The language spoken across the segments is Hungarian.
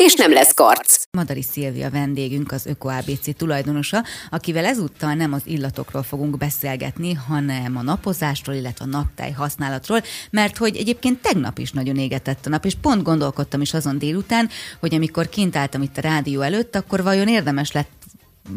és nem lesz karc. Madari Szilvia vendégünk, az Öko ABC tulajdonosa, akivel ezúttal nem az illatokról fogunk beszélgetni, hanem a napozásról, illetve a naptáj használatról, mert hogy egyébként tegnap is nagyon égetett a nap, és pont gondolkodtam is azon délután, hogy amikor kint álltam itt a rádió előtt, akkor vajon érdemes lett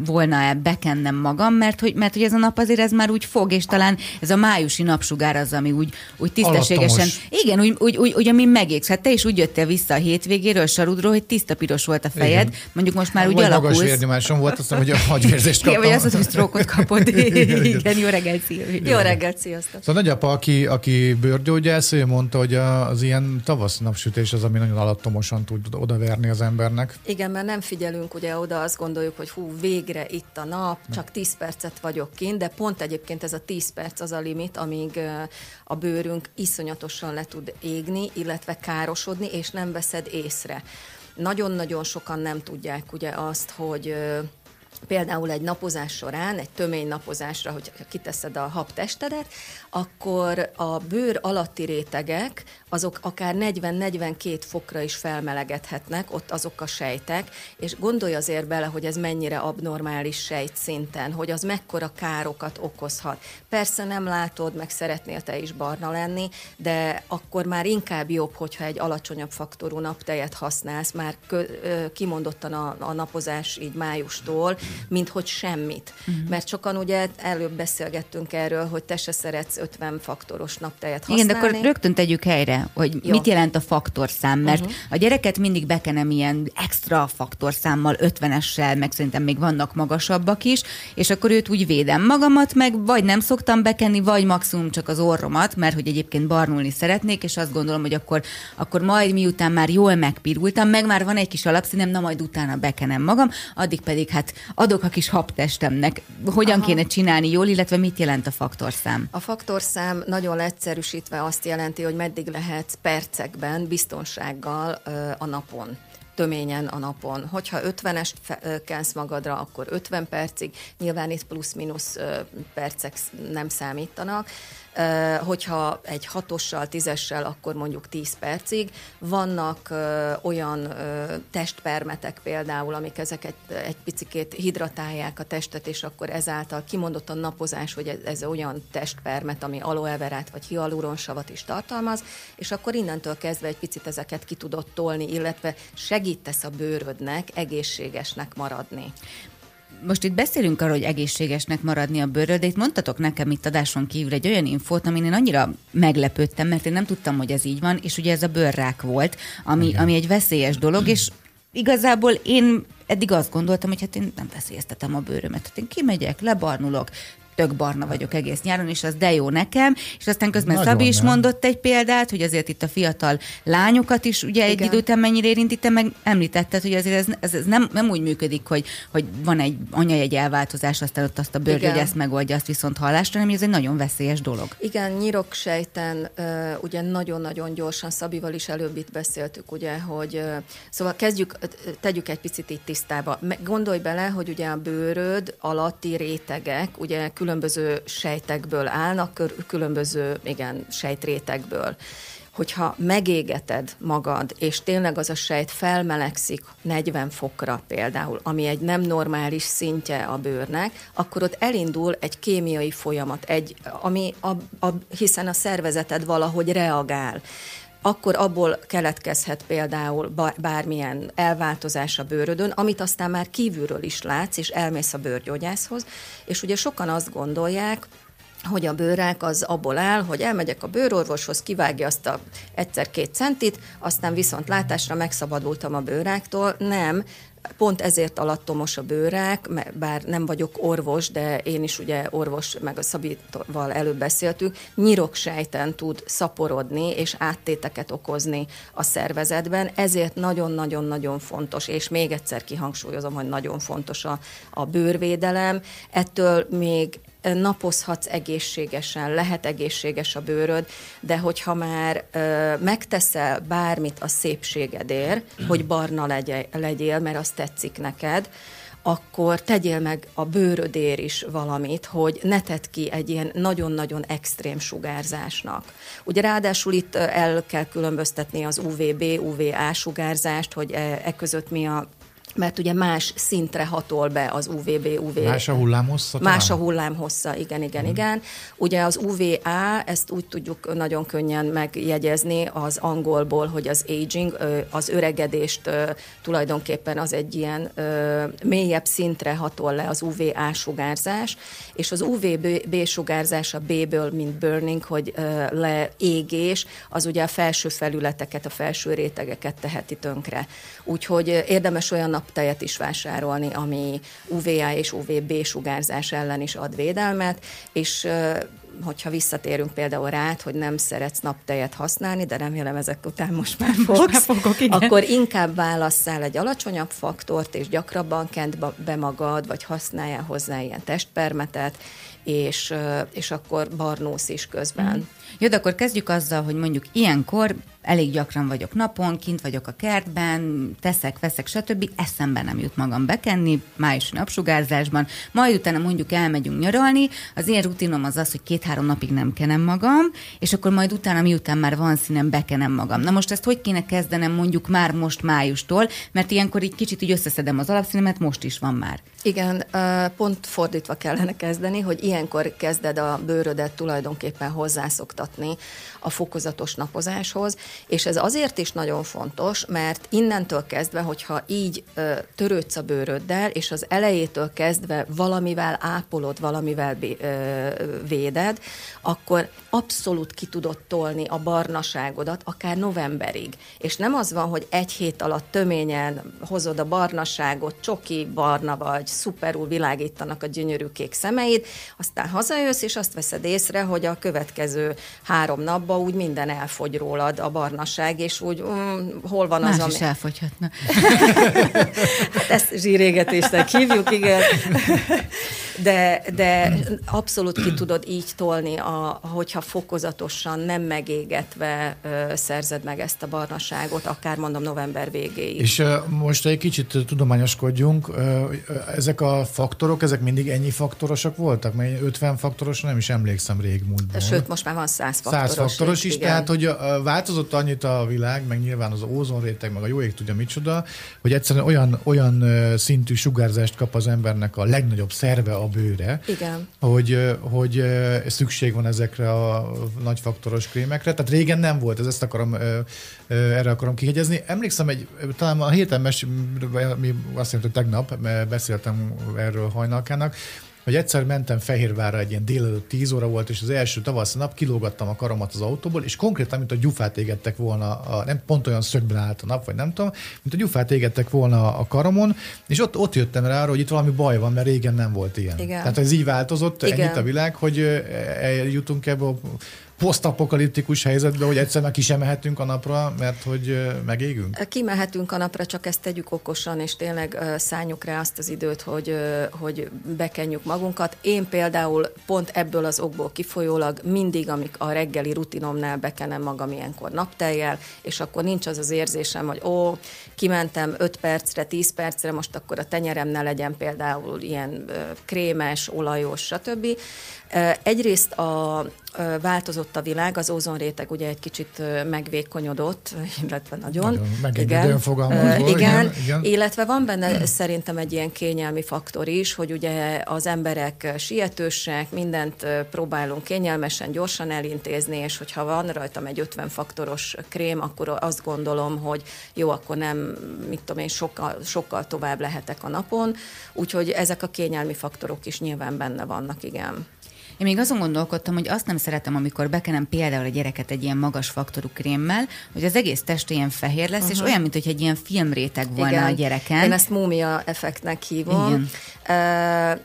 volna-e bekennem magam, mert hogy, mert hogy ez a nap azért ez már úgy fog, és talán ez a májusi napsugár az, ami úgy, úgy tisztességesen, Alattomos. igen, úgy, úgy, úgy, úgy ami megégsz. Hát te is úgy jöttél vissza a hétvégéről, Sarudról, hogy tiszta piros volt a fejed, Igen. mondjuk most már úgy Vagy magas alakulsz. vérnyomásom volt, azt mondom, hogy a hagyvérzést Igen, kaptam. vagy azt, hogy sztrókot kapod. igen, jó reggelt, Szilvi. Jó reggelt, sziasztok! Szóval nagyapa, aki, aki bőrgyógyász, ő mondta, hogy a- az ilyen tavasz napsütés az, ami nagyon alattomosan tud odaverni az embernek. Igen, mert nem figyelünk ugye oda, azt gondoljuk, hogy hú, végre itt a nap, csak 10 percet vagyok kint, de pont egyébként ez a 10 perc az a limit, amíg a bőrünk iszonyatosan le tud égni, illetve károsodni, és nem veszed észre. Nagyon-nagyon sokan nem tudják ugye azt, hogy például egy napozás során, egy tömény napozásra, hogy kiteszed a habtestedet, akkor a bőr alatti rétegek, azok akár 40-42 fokra is felmelegedhetnek, ott azok a sejtek, és gondolj azért bele, hogy ez mennyire abnormális sejt szinten, hogy az mekkora károkat okozhat. Persze nem látod, meg szeretnél te is barna lenni, de akkor már inkább jobb, hogyha egy alacsonyabb faktorú naptejet használsz, már kö, kimondottan a, a napozás így májustól, mint hogy semmit. Uh-huh. Mert sokan ugye előbb beszélgettünk erről, hogy te se szeretsz 50 faktoros naptejet Igen, használni. de akkor rögtön tegyük helyre, hogy Jó. mit jelent a faktorszám, mert uh-huh. a gyereket mindig bekenem ilyen extra faktorszámmal, 50-essel, meg szerintem még vannak magasabbak is, és akkor őt úgy védem magamat, meg vagy nem szoktam bekenni, vagy maximum csak az orromat, mert hogy egyébként barnulni szeretnék, és azt gondolom, hogy akkor, akkor majd miután már jól megpirultam, meg már van egy kis alapszínem, na majd utána bekenem magam, addig pedig hát adok a kis habtestemnek. Hogyan Aha. kéne csinálni jól, illetve mit jelent a faktorszám? A faktorszám nagyon leegyszerűsítve azt jelenti, hogy meddig lehet percekben biztonsággal a napon töményen a napon. Hogyha 50-est fe- ö, kensz magadra, akkor 50 percig, nyilván itt plusz-minusz percek nem számítanak. Hogyha egy hatossal, tízessel, akkor mondjuk 10 percig. Vannak olyan testpermetek például, amik ezeket egy picikét hidratálják a testet, és akkor ezáltal kimondottan napozás, hogy ez, ez olyan testpermet, ami aloe verát vagy hialuronsavat is tartalmaz, és akkor innentől kezdve egy picit ezeket ki tudod tolni, illetve segítesz a bőrödnek egészségesnek maradni. Most itt beszélünk arról, hogy egészségesnek maradni a bőrről, de itt mondtatok nekem itt adáson kívül egy olyan infót, amin én annyira meglepődtem, mert én nem tudtam, hogy ez így van, és ugye ez a bőrrák volt, ami, ami egy veszélyes dolog, és igazából én eddig azt gondoltam, hogy hát én nem veszélyeztetem a bőrömet. Hát én kimegyek, lebarnulok, tök barna vagyok egész nyáron, és az de jó nekem, és aztán közben Nagyon Szabi is nem. mondott egy példát, hogy azért itt a fiatal lányokat is ugye egy Igen. idő után mennyire érinti, te meg említetted, hogy azért ez, ez, ez nem, nem úgy működik, hogy, hogy van egy anyajegy elváltozás, aztán ott azt a bőrgyógyász Igen. ezt megoldja, azt viszont hallásra, hanem ez egy nagyon veszélyes dolog. Igen, nyiroksejten ugye nagyon-nagyon gyorsan, Szabival is előbb itt beszéltük, ugye, hogy szóval kezdjük, tegyük egy picit itt tisztába. Gondolj bele, hogy ugye a bőröd alatti rétegek, ugye különböző sejtekből állnak, különböző, igen, sejtrétegből hogyha megégeted magad, és tényleg az a sejt felmelegszik 40 fokra például, ami egy nem normális szintje a bőrnek, akkor ott elindul egy kémiai folyamat, egy, ami a, a, hiszen a szervezeted valahogy reagál akkor abból keletkezhet például bármilyen elváltozás a bőrödön, amit aztán már kívülről is látsz, és elmész a bőrgyógyászhoz, és ugye sokan azt gondolják, hogy a bőrák az abból áll, hogy elmegyek a bőrorvoshoz, kivágja azt a egyszer-két centit, aztán viszont látásra megszabadultam a bőráktól. Nem, pont ezért alattomos a bőrek, bár nem vagyok orvos, de én is ugye orvos, meg a Szabival előbb beszéltük, nyiroksejten tud szaporodni és áttéteket okozni a szervezetben, ezért nagyon-nagyon-nagyon fontos, és még egyszer kihangsúlyozom, hogy nagyon fontos a, a bőrvédelem. Ettől még napozhatsz egészségesen, lehet egészséges a bőröd, de hogyha már ö, megteszel bármit a szépségedért, hogy barna legyél, legyél, mert az tetszik neked, akkor tegyél meg a bőrödér is valamit, hogy ne tedd ki egy ilyen nagyon-nagyon extrém sugárzásnak. Ugye ráadásul itt el kell különböztetni az UVB, UVA sugárzást, hogy e, e között mi a mert ugye más szintre hatol be az UVB, UV. Más a hullámhossza? Más a hullámhossza, igen, igen, mm. igen. Ugye az UVA, ezt úgy tudjuk nagyon könnyen megjegyezni az angolból, hogy az aging, az öregedést tulajdonképpen az egy ilyen mélyebb szintre hatol le az UVA sugárzás, és az UVB sugárzás a B-ből, mint burning, hogy leégés, az ugye a felső felületeket, a felső rétegeket teheti tönkre. Úgyhogy érdemes olyan naptejet is vásárolni, ami UVA és UVB sugárzás ellen is ad védelmet, és hogyha visszatérünk például rá, hogy nem szeretsz naptejet használni, de remélem ezek után most már fogsz, most már fogok, igen. akkor inkább válasszál egy alacsonyabb faktort, és gyakrabban kent be magad, vagy használjál hozzá ilyen testpermetet, és, és akkor barnósz is közben. Mm. Jó, de akkor kezdjük azzal, hogy mondjuk ilyenkor elég gyakran vagyok napon, kint vagyok a kertben, teszek, veszek, stb. Eszembe nem jut magam bekenni, május napsugárzásban, majd utána mondjuk elmegyünk nyaralni, az én rutinom az az, hogy két-három napig nem kenem magam, és akkor majd utána, miután már van színem, bekenem magam. Na most ezt hogy kéne kezdenem mondjuk már most májustól, mert ilyenkor így kicsit így összeszedem az alapszínemet, most is van már. Igen, pont fordítva kellene kezdeni, hogy ilyenkor kezded a bőrödet tulajdonképpen hozzászoktatni a fokozatos napozáshoz, és ez azért is nagyon fontos, mert innentől kezdve, hogyha így törődsz a bőröddel, és az elejétől kezdve valamivel ápolod, valamivel véded, akkor abszolút ki tudod tolni a barnaságodat, akár novemberig. És nem az van, hogy egy hét alatt töményen hozod a barnaságot, csoki barna vagy, szuperul világítanak a gyönyörű kék szemeid, aztán hazajössz, és azt veszed észre, hogy a következő három napban úgy minden elfogy rólad a barnaság, és úgy um, hol van Más az, is ami... elfogyhatna. hát ezt zsírégetésnek hívjuk, igen. De, de abszolút ki tudod így tolni, a, hogyha fokozatosan, nem megégetve ö, szerzed meg ezt a barnaságot, akár mondom november végéig. És uh, most egy kicsit tudományoskodjunk. Uh, ezek a faktorok, ezek mindig ennyi faktorosak voltak? Mert 50 faktoros nem is emlékszem régmúltban. Sőt, most már van 100 faktoros. 100 faktoros is, igen. tehát hogy változott annyit a világ, meg nyilván az ózonréteg, meg a jó ég tudja micsoda, hogy egyszerűen olyan, olyan szintű sugárzást kap az embernek a legnagyobb szerve a bőre, igen. hogy, hogy szükség van ezekre a nagy faktoros krémekre. Tehát régen nem volt, ez ezt akarom, erre akarom kihegyezni. Emlékszem, egy, talán a héten mes, mi azt jelenti, hogy tegnap beszéltem erről hajnalkának, hogy egyszer mentem Fehérvárra, egy ilyen délelőtt 10 óra volt, és az első tavasz nap kilógattam a karomat az autóból, és konkrétan, mint a gyufát égettek volna, a, nem pont olyan szögben állt a nap, vagy nem tudom, mint a gyufát égettek volna a karomon, és ott, ott jöttem rá, hogy itt valami baj van, mert régen nem volt ilyen. Igen. Tehát ez így változott, Igen. ennyit a világ, hogy eljutunk ebbe a posztapokaliptikus helyzetbe, hogy egyszer meg ki sem mehetünk a napra, mert hogy megégünk? Kimehetünk a napra, csak ezt tegyük okosan, és tényleg szálljuk rá azt az időt, hogy, hogy bekenjük magunkat. Én például pont ebből az okból kifolyólag mindig, amik a reggeli rutinomnál bekenem magam ilyenkor napteljel, és akkor nincs az az érzésem, hogy ó, kimentem 5 percre, 10 percre, most akkor a tenyerem ne legyen például ilyen krémes, olajos, stb. Egyrészt a, változott a világ, az ózonréteg ugye egy kicsit megvékonyodott, illetve nagyon. nagyon igen, igen, igen, igen, illetve van benne szerintem egy ilyen kényelmi faktor is, hogy ugye az emberek sietősek, mindent próbálunk kényelmesen, gyorsan elintézni, és hogyha van rajtam egy 50 faktoros krém, akkor azt gondolom, hogy jó, akkor nem, mit tudom én, sokkal, sokkal tovább lehetek a napon, úgyhogy ezek a kényelmi faktorok is nyilván benne vannak, igen. Én még azon gondolkodtam, hogy azt nem szeretem, amikor bekenem például a gyereket egy ilyen magas faktorú krémmel, hogy az egész test ilyen fehér lesz, uh-huh. és olyan, mint hogy egy ilyen filmréteg volna Igen. a gyereken. Én ezt múmia effektnek hívom. Igen.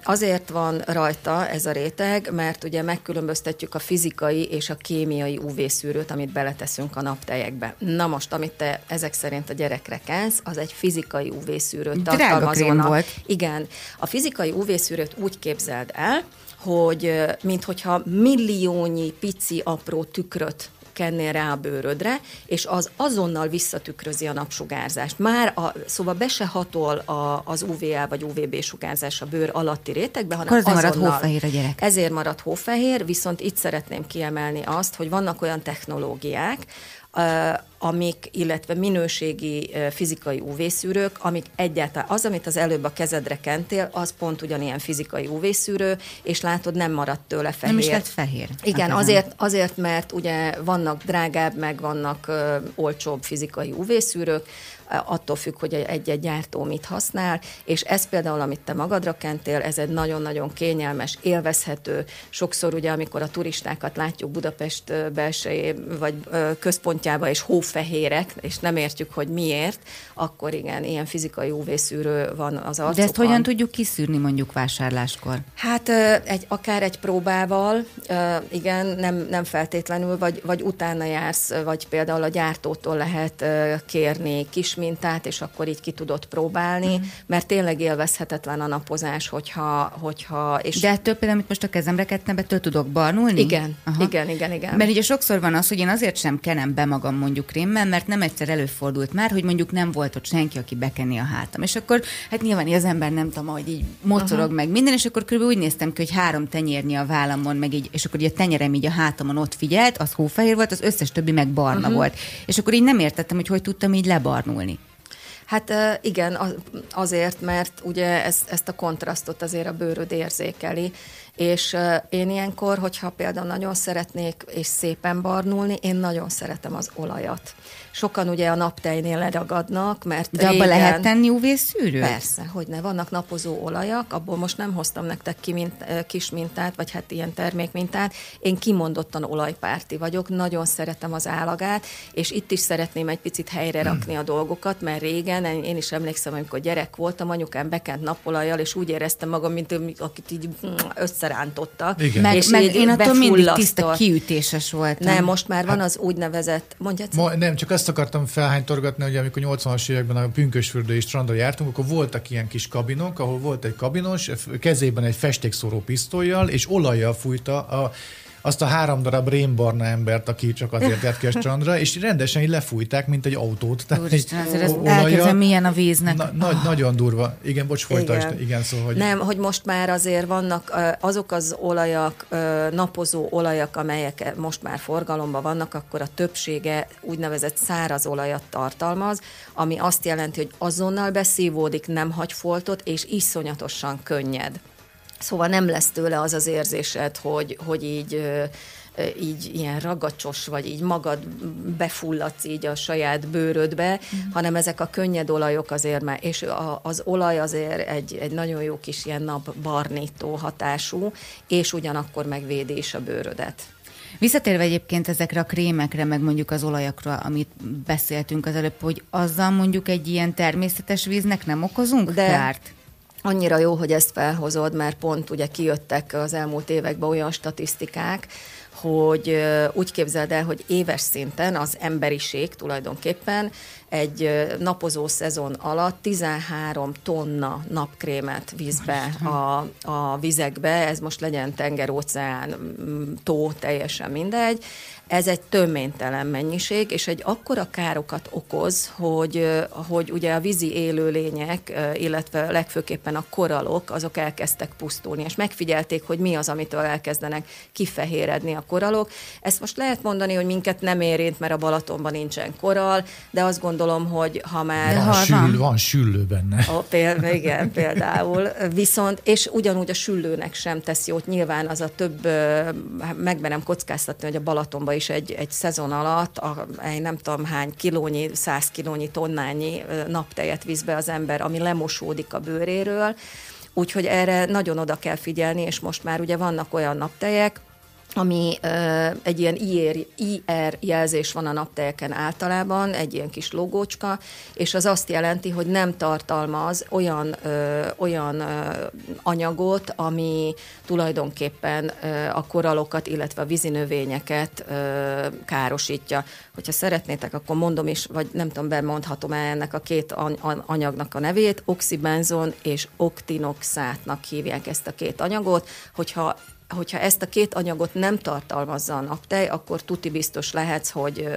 Azért van rajta ez a réteg, mert ugye megkülönböztetjük a fizikai és a kémiai UV-szűrőt, amit beleteszünk a naptejekbe. Na most, amit te ezek szerint a gyerekre kensz, az egy fizikai UV-szűrőt tartalmazónak. volt. Igen. A fizikai UV-szűrőt úgy képzeld el, hogy minthogyha milliónyi pici apró tükröt kennél rá a bőrödre, és az azonnal visszatükrözi a napsugárzást. Már a, szóval be se hatol a, az UVA vagy UVB sugárzás a bőr alatti rétegbe, hanem Akkor azonnal. marad hófehér a gyerek. Ezért marad hófehér, viszont itt szeretném kiemelni azt, hogy vannak olyan technológiák, amik, illetve minőségi fizikai UV-szűrők, amik egyáltalán az, amit az előbb a kezedre kentél, az pont ugyanilyen fizikai UV-szűrő, és látod, nem maradt tőle fehér. Nem is lett fehér. Igen, azért, azért, mert ugye vannak drágább, meg vannak ö, olcsóbb fizikai UV-szűrők, attól függ, hogy egy-egy gyártó mit használ, és ez például, amit te magadra kentél, ez egy nagyon-nagyon kényelmes, élvezhető. Sokszor ugye, amikor a turistákat látjuk Budapest belsejé vagy központjába, és hófehérek, és nem értjük, hogy miért, akkor igen, ilyen fizikai UV-szűrő van az arcukon. De ezt hogyan tudjuk kiszűrni mondjuk vásárláskor? Hát egy, akár egy próbával, igen, nem, nem feltétlenül, vagy, vagy utána jársz, vagy például a gyártótól lehet kérni kis mintát, és akkor így ki tudod próbálni, uh-huh. mert tényleg élvezhetetlen a napozás, hogyha... hogyha és De ettől például, amit most a kezemre kettem, betől tudok barnulni? Igen, Aha. igen, igen, igen. Mert ugye sokszor van az, hogy én azért sem kenem be magam mondjuk krémmel, mert nem egyszer előfordult már, hogy mondjuk nem volt ott senki, aki bekenni a hátam. És akkor hát nyilván az ember nem tudom, hogy így mocorog uh-huh. meg minden, és akkor körülbelül úgy néztem ki, hogy három tenyérnyi a vállamon, meg így, és akkor így a tenyerem így a hátamon ott figyelt, az hófehér volt, az összes többi meg barna uh-huh. volt. És akkor így nem értettem, hogy hogy tudtam így lebarnulni. Hát igen, azért, mert ugye ezt, ezt a kontrasztot azért a bőröd érzékeli, és én ilyenkor, hogyha például nagyon szeretnék és szépen barnulni, én nagyon szeretem az olajat. Sokan ugye a naptejnél leragadnak, mert De régen... abba lehet tenni UV szűrőt? Persze, hogy ne. Vannak napozó olajak, abból most nem hoztam nektek ki mint, kis mintát, vagy hát ilyen termékmintát. Én kimondottan olajpárti vagyok, nagyon szeretem az állagát, és itt is szeretném egy picit helyre rakni a dolgokat, mert régen, én is emlékszem, amikor gyerek voltam, anyukám bekent napolajjal, és úgy éreztem magam, mint akit így összerántottak. Igen. Meg, és meg én attól mindig tiszta kiütéses voltam. Nem, most már van hát, az úgynevezett, mondjad? Ma, nem, csak azt akartam felhánytorgatni, hogy amikor 80-as években a Pünkösfürdői strandra jártunk, akkor voltak ilyen kis kabinok, ahol volt egy kabinos, kezében egy festékszóró pisztolyjal, és olajjal fújta a azt a három darab rémbarna embert, aki csak azért jött ki a strandra, és rendesen így lefújták, mint egy autót. Tehát Úristen, egy ez olajjal, milyen a víznek. Na, nagy, oh. Nagyon durva. Igen, bocs, folytasd. Igen. Igen, szóval, hogy... Nem, hogy most már azért vannak azok az olajak, napozó olajak, amelyek most már forgalomban vannak, akkor a többsége úgynevezett száraz olajat tartalmaz, ami azt jelenti, hogy azonnal beszívódik, nem hagy foltot, és iszonyatosan könnyed. Szóval nem lesz tőle az az érzésed, hogy, hogy így így ilyen ragacsos, vagy így magad befulladsz így a saját bőrödbe, mm. hanem ezek a könnyed olajok azért már, és a, az olaj azért egy, egy nagyon jó kis ilyen napbarnító hatású, és ugyanakkor megvédi is a bőrödet. Visszatérve egyébként ezekre a krémekre, meg mondjuk az olajakra, amit beszéltünk az előbb, hogy azzal mondjuk egy ilyen természetes víznek nem okozunk De kárt? Annyira jó, hogy ezt felhozod, mert pont ugye kijöttek az elmúlt években olyan statisztikák, hogy úgy képzeld el, hogy éves szinten az emberiség tulajdonképpen egy napozó szezon alatt 13 tonna napkrémet víz be a, a vizekbe, ez most legyen tenger, óceán, tó, teljesen mindegy, ez egy töménytelen mennyiség, és egy akkora károkat okoz, hogy, hogy ugye a vízi élőlények, illetve legfőképpen a koralok, azok elkezdtek pusztulni, és megfigyelték, hogy mi az, amitől elkezdenek kifehéredni a koralok. Ezt most lehet mondani, hogy minket nem érint, mert a Balatonban nincsen koral, de azt gondolom, hogy ha már... Van, ha sül, van süllő benne. A, például, igen, például. Viszont, és ugyanúgy a süllőnek sem tesz jót, nyilván az a több, megbenem kockáztatni, hogy a Balatonban is egy, egy szezon alatt a, egy nem tudom hány kilónyi, száz kilónyi, tonnányi naptejet visz be az ember, ami lemosódik a bőréről, Úgyhogy erre nagyon oda kell figyelni, és most már ugye vannak olyan naptejek, ami uh, egy ilyen IR, IR jelzés van a naptejeken általában, egy ilyen kis logócska, és az azt jelenti, hogy nem tartalmaz olyan, uh, olyan uh, anyagot, ami tulajdonképpen uh, a koralokat, illetve a vízinövényeket uh, károsítja. Hogyha szeretnétek, akkor mondom is, vagy nem tudom, bemondhatom el ennek a két anyagnak a nevét, oxibenzon és oktinoxátnak hívják ezt a két anyagot, hogyha hogyha ezt a két anyagot nem tartalmazza a naptej, akkor tuti biztos lehetsz, hogy,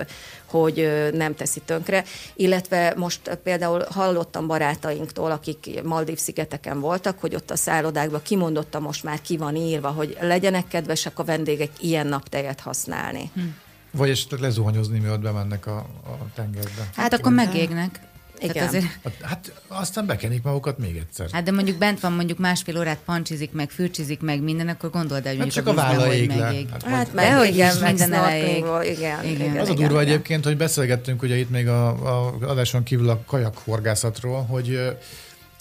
hogy nem teszi tönkre. Illetve most például hallottam barátainktól, akik Maldív szigeteken voltak, hogy ott a szállodákban kimondotta most már ki van írva, hogy legyenek kedvesek a vendégek ilyen naptejet használni. Hm. Vagy esetleg lezuhanyozni, mi ott bemennek a, a tengerbe. Hát, hát akkor megégnek. Igen. azért... Hát, aztán bekenik magukat még egyszer. Hát de mondjuk bent van, mondjuk másfél órát pancsizik meg, fürcsizik meg minden, akkor gondold el, hogy hát csak a, válla ég le. Hát, hát meg, hogy igen, minden elejéig. Igen, igen, igen, az a durva igen. egyébként, hogy beszélgettünk ugye itt még a, a adáson kívül a kajakhorgászatról, hogy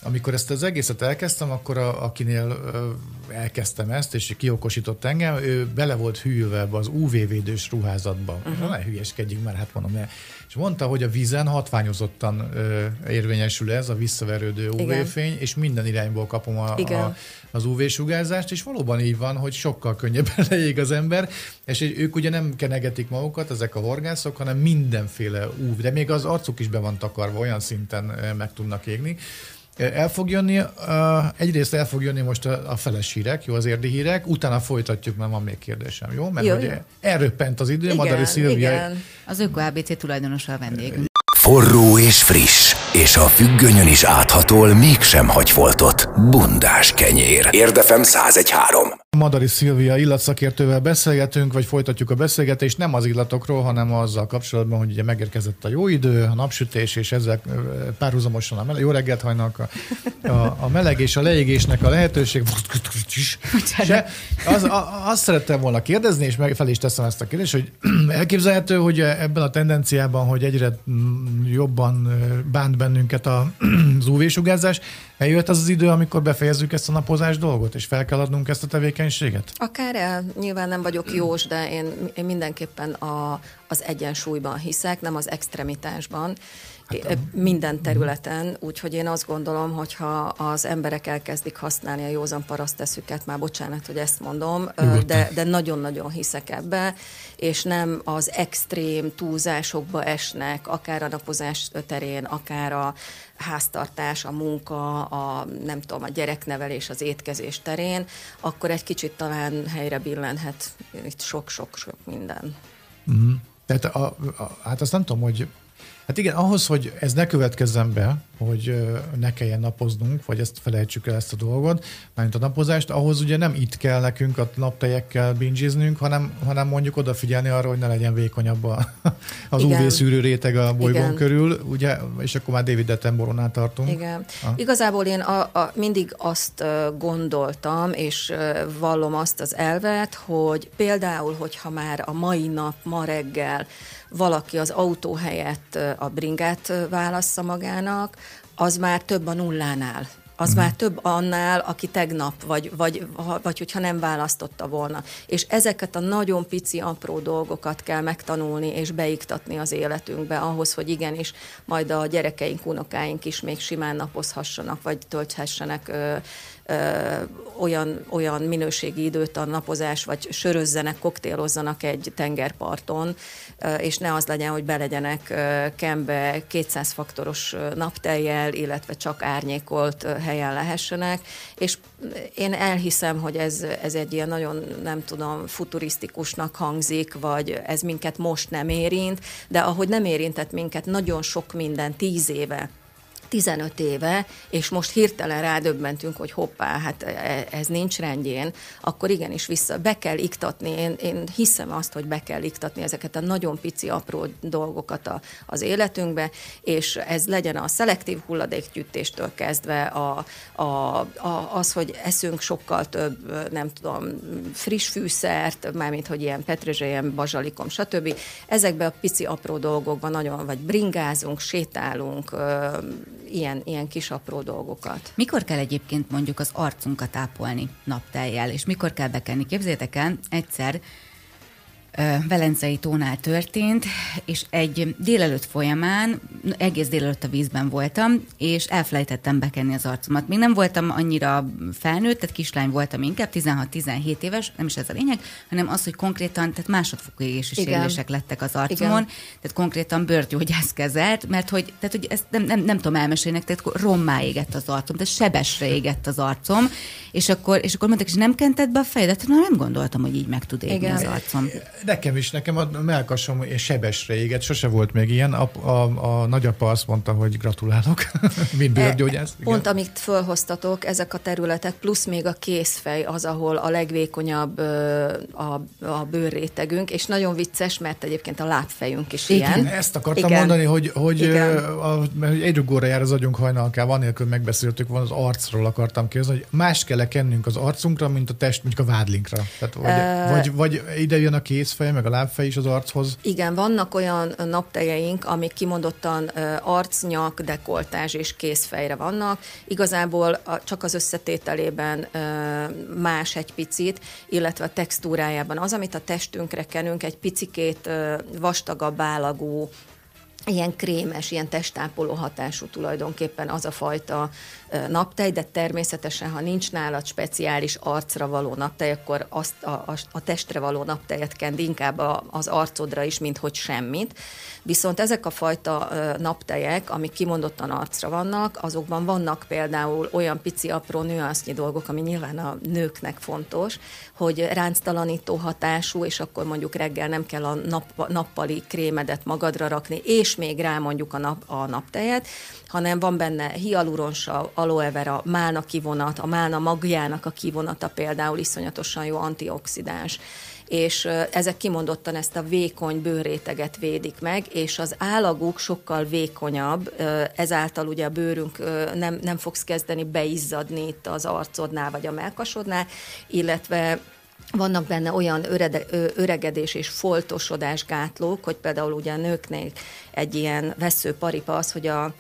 amikor ezt az egészet elkezdtem, akkor a, akinél elkezdtem ezt, és kiokosított engem, ő bele volt hűlve ebbe az UV-védős ruházatba. Uh-huh. Ne hülyeskedjünk, mert hát mondom, ne. És mondta, hogy a vízen hatványozottan ö, érvényesül ez, a visszaverődő UV-fény, és minden irányból kapom a, a, az UV-sugárzást, és valóban így van, hogy sokkal könnyebben leég az ember, és ők ugye nem kenegetik magukat, ezek a horgászok, hanem mindenféle UV, de még az arcuk is be van takarva, olyan szinten meg tudnak égni. El fog jönni, egyrészt el fog jönni most a, a feles hírek, jó az érdi hírek, utána folytatjuk, mert van még kérdésem, jó? Mert jó, hogy elröppent az idő, igen, Madari Szilvia. Igen. Az Öko ABC tulajdonosa a vendégünk. Forró és friss, és a függönyön is áthatol, mégsem hagy foltot. Bundás kenyér. Érdefem 1013. Madari Szilvia illatszakértővel beszélgetünk, vagy folytatjuk a beszélgetést, nem az illatokról, hanem azzal kapcsolatban, hogy ugye megérkezett a jó idő, a napsütés, és ezzel párhuzamosan a meleg, jó reggelt hajnak, a, a, a meleg és a leégésnek a lehetőség. Se, az, a, azt szerettem volna kérdezni, és meg fel is teszem ezt a kérdést, hogy elképzelhető, hogy ebben a tendenciában, hogy egyre jobban bánt bennünket az UV-sugárzás, Eljöhet az az idő, amikor befejezzük ezt a napozás dolgot, és fel kell adnunk ezt a tevékenységet? Akár el, nyilván nem vagyok jós, de én, én mindenképpen a, az egyensúlyban hiszek, nem az extremitásban. Hát, minden területen, úgyhogy én azt gondolom, hogy ha az emberek elkezdik használni a józan paraszteszüket, már bocsánat, hogy ezt mondom, de, de nagyon-nagyon hiszek ebbe, és nem az extrém túlzásokba esnek, akár a napozás terén, akár a háztartás, a munka, a nem tudom, a gyereknevelés, az étkezés terén, akkor egy kicsit talán helyre billenhet itt sok-sok-sok minden. Mm. Tehát a, a, hát azt nem tudom, hogy Hát igen, ahhoz, hogy ez ne következzen be, hogy ne kelljen napoznunk, vagy ezt felejtsük el ezt a dolgot, mármint a napozást, ahhoz ugye nem itt kell nekünk a naptejekkel bingiznünk, hanem, hanem mondjuk odafigyelni arra, hogy ne legyen vékonyabb a, az Igen. UV szűrő réteg a bolygón Igen. körül, ugye, és akkor már David Attenboroughnál tartunk. Igen. Ha? Igazából én a, a, mindig azt gondoltam, és vallom azt az elvet, hogy például, hogyha már a mai nap, ma reggel valaki az autó helyett a bringát válassza magának, az már több a nullánál az uh-huh. már több annál, aki tegnap, vagy, vagy, vagy hogyha nem választotta volna. És ezeket a nagyon pici, apró dolgokat kell megtanulni és beiktatni az életünkbe, ahhoz, hogy igenis majd a gyerekeink, unokáink is még simán napozhassanak, vagy tölthessenek ö, olyan, olyan minőségi időt a napozás, vagy sörözzenek, koktélozzanak egy tengerparton, és ne az legyen, hogy belegyenek kembe 200 faktoros napteljel, illetve csak árnyékolt helyen lehessenek, és én elhiszem, hogy ez, ez egy ilyen nagyon, nem tudom, futurisztikusnak hangzik, vagy ez minket most nem érint, de ahogy nem érintett minket nagyon sok minden tíz éve, 15 éve, és most hirtelen rádöbbentünk, hogy hoppá, hát e, ez nincs rendjén, akkor igenis vissza, be kell iktatni, én, én hiszem azt, hogy be kell iktatni ezeket a nagyon pici, apró dolgokat a, az életünkbe, és ez legyen a szelektív hulladékgyűjtéstől kezdve, a, a, a, az, hogy eszünk sokkal több, nem tudom, friss fűszert, mármint, hogy ilyen petrezselyem, bazsalikom, stb. Ezekben a pici, apró dolgokban nagyon, vagy bringázunk, sétálunk, ilyen, ilyen kis apró dolgokat. Mikor kell egyébként mondjuk az arcunkat ápolni napteljel, és mikor kell bekenni? Képzétek el, egyszer Velencei tónál történt, és egy délelőtt folyamán, egész délelőtt a vízben voltam, és elfelejtettem bekenni az arcomat. Még nem voltam annyira felnőtt, tehát kislány voltam inkább, 16-17 éves, nem is ez a lényeg, hanem az, hogy konkrétan, tehát másodfokú égési sérülések lettek az arcomon, Igen. tehát konkrétan bőrgyógyász kezelt, mert hogy, tehát, hogy ezt nem, nem, nem tudom elmesélni, tehát rommá égett az arcom, tehát sebesre égett az arcom, és akkor, és akkor mondták, hogy nem kented be a fejedet, na nem gondoltam, hogy így meg tud égni Igen. az arcom. Nekem is, nekem a melkasom sebesre éget, sose volt még ilyen. A, a, a nagyapa azt mondta, hogy gratulálok, mint e, bőrgyógyász. E, pont amit fölhoztatok, ezek a területek, plusz még a készfej az, ahol a legvékonyabb a, a bőrrétegünk, és nagyon vicces, mert egyébként a lábfejünk is Igen. ilyen. Ezt akartam Igen. mondani, hogy, hogy, a, egy rugóra jár az agyunk hajnalkával, anélkül megbeszéltük, van az arcról akartam kérdezni, hogy más kell kennünk az arcunkra, mint a test, mondjuk a vádlinkra. Tehát vagy, uh, vagy, vagy ide jön a kézfej, meg a lábfej is az archoz. Igen, vannak olyan naptejeink, amik kimondottan arcnyak, dekoltázs és kézfejre vannak. Igazából csak az összetételében más egy picit, illetve a textúrájában. Az, amit a testünkre kenünk, egy picikét vastagabb állagú, ilyen krémes, ilyen testápoló hatású tulajdonképpen az a fajta naptej, de természetesen, ha nincs nálad speciális arcra való naptej, akkor azt a, a, a testre való naptejet kend inkább a, az arcodra is, mint hogy semmit. Viszont ezek a fajta naptejek, amik kimondottan arcra vannak, azokban vannak például olyan pici apró nüansznyi dolgok, ami nyilván a nőknek fontos, hogy ránctalanító hatású, és akkor mondjuk reggel nem kell a nap, nappali krémedet magadra rakni, és még rá mondjuk a, nap, a naptejet, hanem van benne hialuronsav, aloe vera, málna kivonat, a málna magjának a kivonata például iszonyatosan jó antioxidáns. És ezek kimondottan ezt a vékony bőrréteget védik meg, és az állaguk sokkal vékonyabb, ezáltal ugye a bőrünk nem, nem fogsz kezdeni beizzadni itt az arcodnál vagy a melkasodnál, illetve vannak benne olyan örede, öregedés és foltosodás gátlók, hogy például ugye a nőknél egy ilyen veszőparipa az, hogy a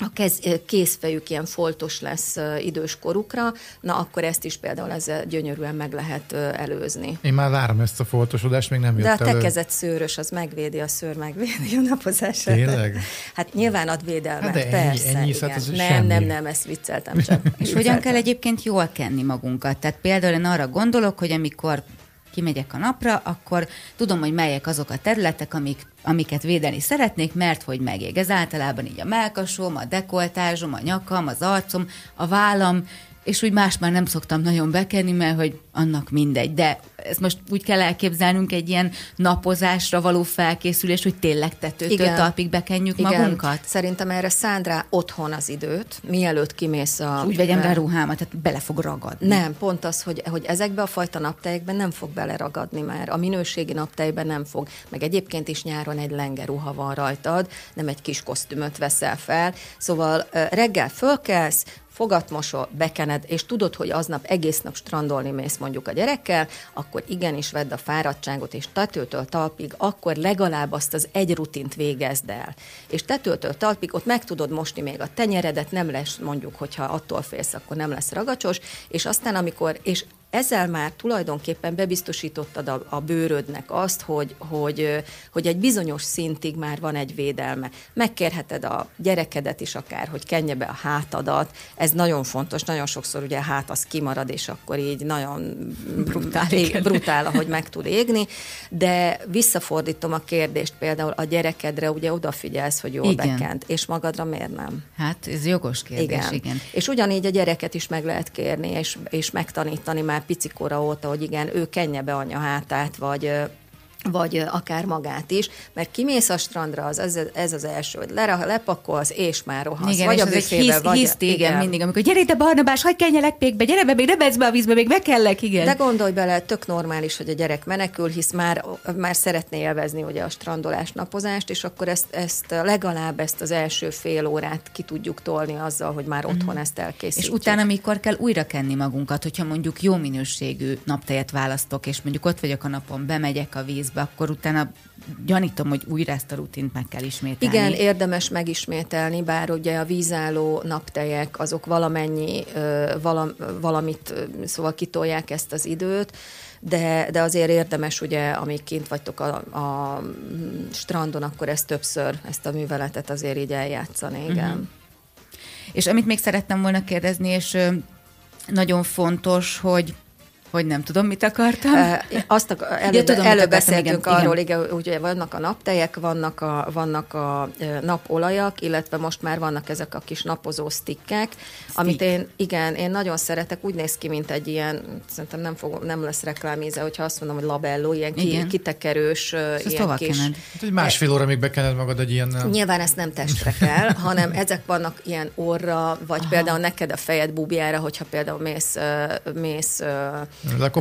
a kez, kézfejük ilyen foltos lesz idős korukra, na akkor ezt is például ezzel gyönyörűen meg lehet előzni. Én már várom ezt a foltosodást, még nem jött De a te elő. kezed szőrös, az megvédi, a szőr megvédi a napozását. Tényleg? Hát nyilván ad védelmet, hát de persze. Ennyi, ennyi hát nem, semmi. nem, nem, ezt vicceltem csak. És hogyan kell egyébként jól kenni magunkat? Tehát például én arra gondolok, hogy amikor kimegyek a napra, akkor tudom, hogy melyek azok a területek, amik, amiket védeni szeretnék, mert hogy megég. Ez általában így a melkasom, a dekoltázsom, a nyakam, az arcom, a vállam, és úgy más már nem szoktam nagyon bekenni, mert hogy annak mindegy. De ezt most úgy kell elképzelnünk egy ilyen napozásra való felkészülés, hogy tényleg tetőtől talpig bekenjük Igen. magunkat? Szerintem erre szánd rá otthon az időt, mielőtt kimész a... úgy vegyem be ruhámat, tehát bele fog ragadni. Nem, pont az, hogy, hogy ezekbe a fajta naptejekben nem fog beleragadni már. A minőségi naptejben nem fog. Meg egyébként is nyáron egy lenge ruha van rajtad, nem egy kis kosztümöt veszel fel. Szóval reggel fölkelsz, fogatmosol, bekened, és tudod, hogy aznap egész nap strandolni mész mondjuk a gyerekkel, akkor igenis vedd a fáradtságot, és tetőtől talpig, akkor legalább azt az egy rutint végezd el. És tetőtől talpig ott meg tudod mosni még a tenyeredet, nem lesz mondjuk, hogyha attól félsz, akkor nem lesz ragacsos, és aztán amikor, és ezzel már tulajdonképpen bebiztosítottad a, a bőrödnek azt, hogy, hogy, hogy egy bizonyos szintig már van egy védelme. Megkérheted a gyerekedet is akár, hogy kenje be a hátadat. Ez nagyon fontos, nagyon sokszor ugye a hát az kimarad, és akkor így nagyon brutál, ég, brutál ahogy meg tud égni. De visszafordítom a kérdést például a gyerekedre, ugye odafigyelsz, hogy jól igen. bekent, és magadra miért nem? Hát ez jogos kérdés, igen. igen. És ugyanígy a gyereket is meg lehet kérni, és, és megtanítani már már picikora óta, hogy igen, ő kenje be anya hátát, vagy vagy akár magát is, mert kimész a strandra, az, ez, ez az első, hogy le, lepakolsz, és már rohansz. Igen, vagy és a büfébe, hisz, vagy... Hisz igen, igen, mindig, amikor gyere ide Barnabás, hagyj kenjelek pékbe, gyere be, még ne be a vízbe, még kellek, igen. De gondolj bele, tök normális, hogy a gyerek menekül, hisz már, már szeretné élvezni ugye a strandolás, napozást, és akkor ezt, ezt legalább ezt az első fél órát ki tudjuk tolni azzal, hogy már otthon mm. ezt elkészítjük. És utána, mikor kell újra kenni magunkat, hogyha mondjuk jó minőségű naptejet választok, és mondjuk ott vagyok a napon, bemegyek a víz vízbe, akkor utána gyanítom, hogy újra ezt a rutint meg kell ismételni. Igen, érdemes megismételni, bár ugye a vízálló naptejek azok valamennyi, valam, valamit, szóval kitolják ezt az időt, de, de azért érdemes, ugye, amíg kint vagytok a, a strandon, akkor ezt többször, ezt a műveletet azért így eljátszani, igen. Uh-huh. És amit még szerettem volna kérdezni, és nagyon fontos, hogy hogy nem tudom, mit akartam. Azt a, előbb, ja, tudom, előbb beszéltünk igen, arról, igen. igen, ugye vannak a naptejek, vannak a, vannak a napolajak, illetve most már vannak ezek a kis napozó stickek, Stick. amit én, igen, én nagyon szeretek, úgy néz ki, mint egy ilyen, szerintem nem, fog, nem lesz reklámíze, hogyha azt mondom, hogy labelló, ilyen ki, kitekerős, És ilyen kis... Kened? Hát egy másfél óra még bekened magad egy ilyen... Nyilván ezt nem testre kell, hanem ezek vannak ilyen orra, vagy Aha. például neked a fejed búbjára, hogyha például mész, mész